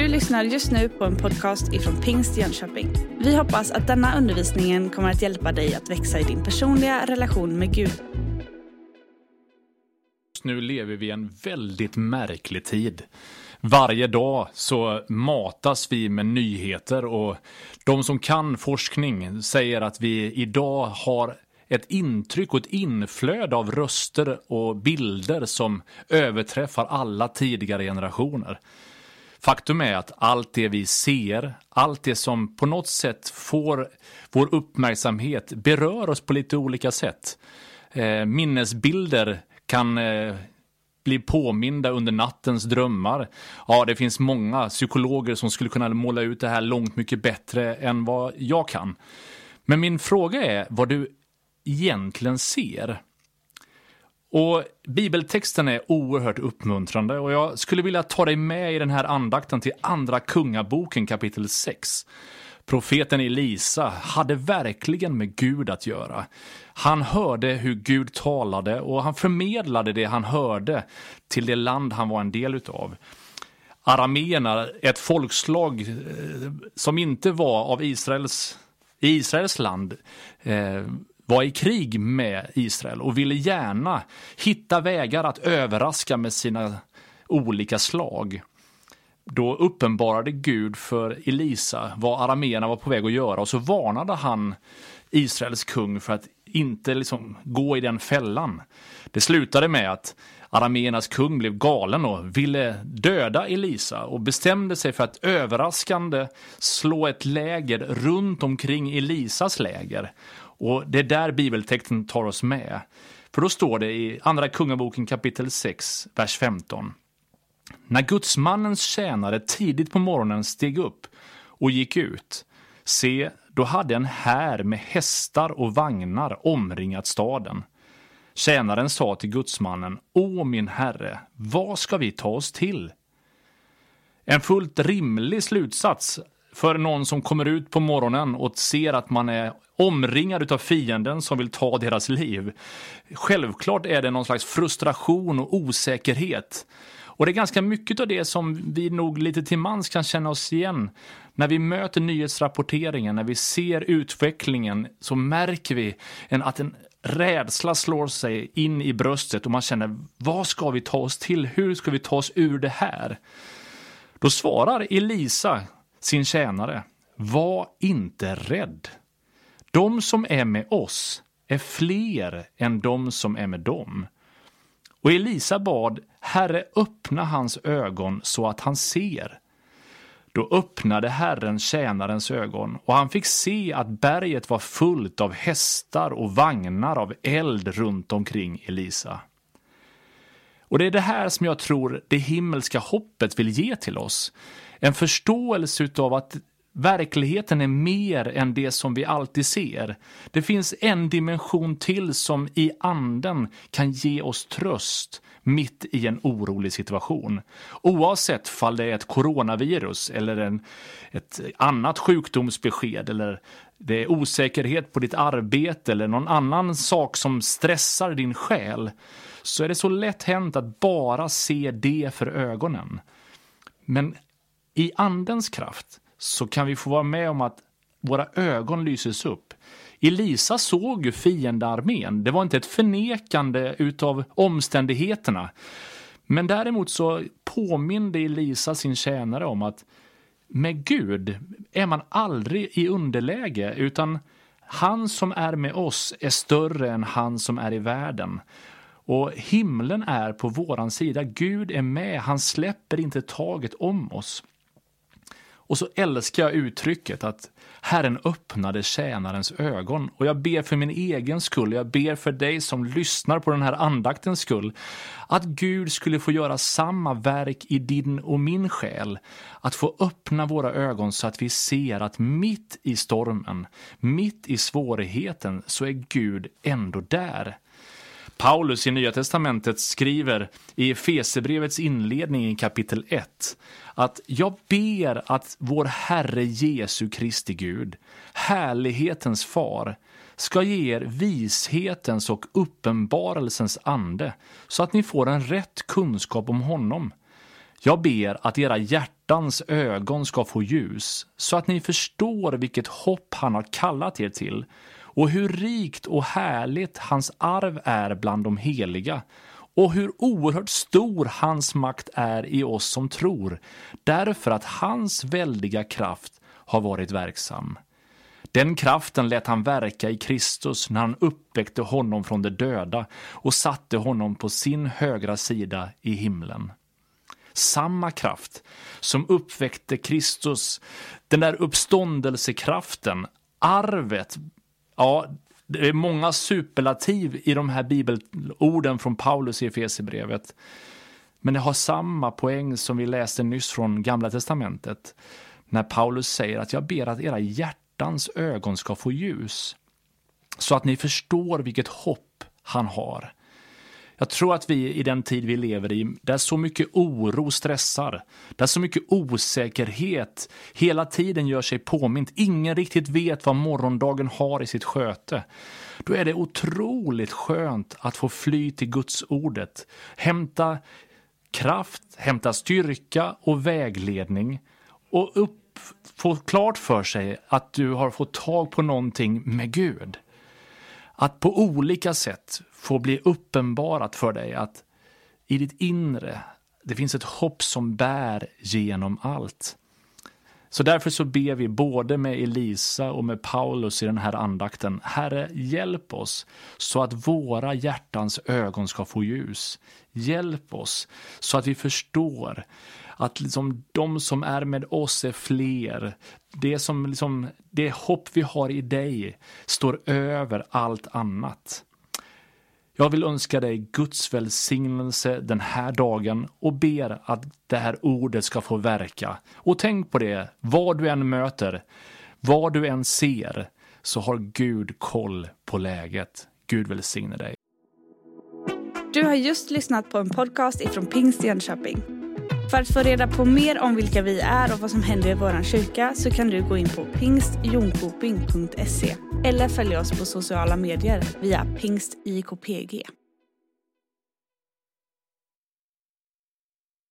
Du lyssnar just nu på en podcast ifrån Pingst Jönköping. Vi hoppas att denna undervisning kommer att hjälpa dig att växa i din personliga relation med Gud. Just nu lever vi i en väldigt märklig tid. Varje dag så matas vi med nyheter och de som kan forskning säger att vi idag har ett intryck och ett inflöde av röster och bilder som överträffar alla tidigare generationer. Faktum är att allt det vi ser, allt det som på något sätt får vår uppmärksamhet berör oss på lite olika sätt. Eh, minnesbilder kan eh, bli påminda under nattens drömmar. Ja, det finns många psykologer som skulle kunna måla ut det här långt mycket bättre än vad jag kan. Men min fråga är vad du egentligen ser. Och bibeltexten är oerhört uppmuntrande och jag skulle vilja ta dig med i den här andakten till Andra Kungaboken kapitel 6. Profeten Elisa hade verkligen med Gud att göra. Han hörde hur Gud talade och han förmedlade det han hörde till det land han var en del utav. Arameerna, ett folkslag eh, som inte var av Israels, Israels land, eh, var i krig med Israel och ville gärna hitta vägar att överraska med sina olika slag. Då uppenbarade Gud för Elisa vad arameerna var på väg att göra och så varnade han Israels kung för att inte liksom gå i den fällan. Det slutade med att arameernas kung blev galen och ville döda Elisa och bestämde sig för att överraskande slå ett läger runt omkring Elisas läger. Och det är där bibeltexten tar oss med. För då står det i Andra Kungaboken kapitel 6, vers 15. När gudsmannens tjänare tidigt på morgonen steg upp och gick ut, se, då hade en här med hästar och vagnar omringat staden. Tjänaren sa till gudsmannen, Å min herre, vad ska vi ta oss till? En fullt rimlig slutsats för någon som kommer ut på morgonen och ser att man är omringad av fienden som vill ta deras liv. Självklart är det någon slags frustration och osäkerhet. Och det är ganska mycket av det som vi nog lite till mans kan känna oss igen. När vi möter nyhetsrapporteringen, när vi ser utvecklingen så märker vi en, att en rädsla slår sig in i bröstet och man känner vad ska vi ta oss till? Hur ska vi ta oss ur det här? Då svarar Elisa sin tjänare, var inte rädd. De som är med oss är fler än de som är med dem. Och Elisa bad, Herre öppna hans ögon så att han ser. Då öppnade Herren tjänarens ögon och han fick se att berget var fullt av hästar och vagnar av eld runt omkring Elisa. Och det är det här som jag tror det himmelska hoppet vill ge till oss. En förståelse av att verkligheten är mer än det som vi alltid ser. Det finns en dimension till som i anden kan ge oss tröst mitt i en orolig situation. Oavsett fall det är ett coronavirus eller en, ett annat sjukdomsbesked eller det är osäkerhet på ditt arbete eller någon annan sak som stressar din själ så är det så lätt hänt att bara se det för ögonen. Men i andens kraft så kan vi få vara med om att våra ögon lyses upp. Elisa såg ju fiendearmén. Det var inte ett förnekande utav omständigheterna. Men däremot så påminde Elisa sin tjänare om att med Gud är man aldrig i underläge utan han som är med oss är större än han som är i världen. Och himlen är på våran sida. Gud är med. Han släpper inte taget om oss. Och så älskar jag uttrycket att Herren öppnade tjänarens ögon. Och jag ber för min egen skull, jag ber för dig som lyssnar på den här andaktens skull, att Gud skulle få göra samma verk i din och min själ. Att få öppna våra ögon så att vi ser att mitt i stormen, mitt i svårigheten, så är Gud ändå där. Paulus i Nya Testamentet skriver i Efesebrevets inledning i kapitel 1 att jag ber att vår Herre Jesu Kristi Gud, härlighetens far, ska ge er vishetens och uppenbarelsens ande så att ni får en rätt kunskap om honom. Jag ber att era hjärtans ögon ska få ljus, så att ni förstår vilket hopp han har kallat er till och hur rikt och härligt hans arv är bland de heliga och hur oerhört stor hans makt är i oss som tror, därför att hans väldiga kraft har varit verksam. Den kraften lät han verka i Kristus när han uppväckte honom från de döda och satte honom på sin högra sida i himlen. Samma kraft som uppväckte Kristus, den där uppståndelsekraften, arvet, ja, det är många superlativ i de här bibelorden från Paulus i Efesierbrevet. Men det har samma poäng som vi läste nyss från Gamla Testamentet. När Paulus säger att jag ber att era hjärtans ögon ska få ljus. Så att ni förstår vilket hopp han har. Jag tror att vi i den tid vi lever i, där så mycket oro stressar, där så mycket osäkerhet hela tiden gör sig påmint, ingen riktigt vet vad morgondagen har i sitt sköte. Då är det otroligt skönt att få fly till Guds ordet, hämta kraft, hämta styrka och vägledning och upp, få klart för sig att du har fått tag på någonting med Gud. Att på olika sätt få bli uppenbarat för dig att i ditt inre, det finns ett hopp som bär genom allt. Så därför så ber vi både med Elisa och med Paulus i den här andakten. Herre, hjälp oss så att våra hjärtans ögon ska få ljus. Hjälp oss så att vi förstår att liksom de som är med oss är fler. Det, som liksom, det hopp vi har i dig står över allt annat. Jag vill önska dig Guds välsignelse den här dagen och ber att det här ordet ska få verka. Och tänk på det, vad du än möter, vad du än ser, så har Gud koll på läget. Gud välsigne dig. Du har just lyssnat på en podcast ifrån Pingst Jönköping. För att få reda på mer om vilka vi är och vad som händer i vår kyrka så kan du gå in på pingstjonkoping.se eller följa oss på sociala medier via pingstikpg.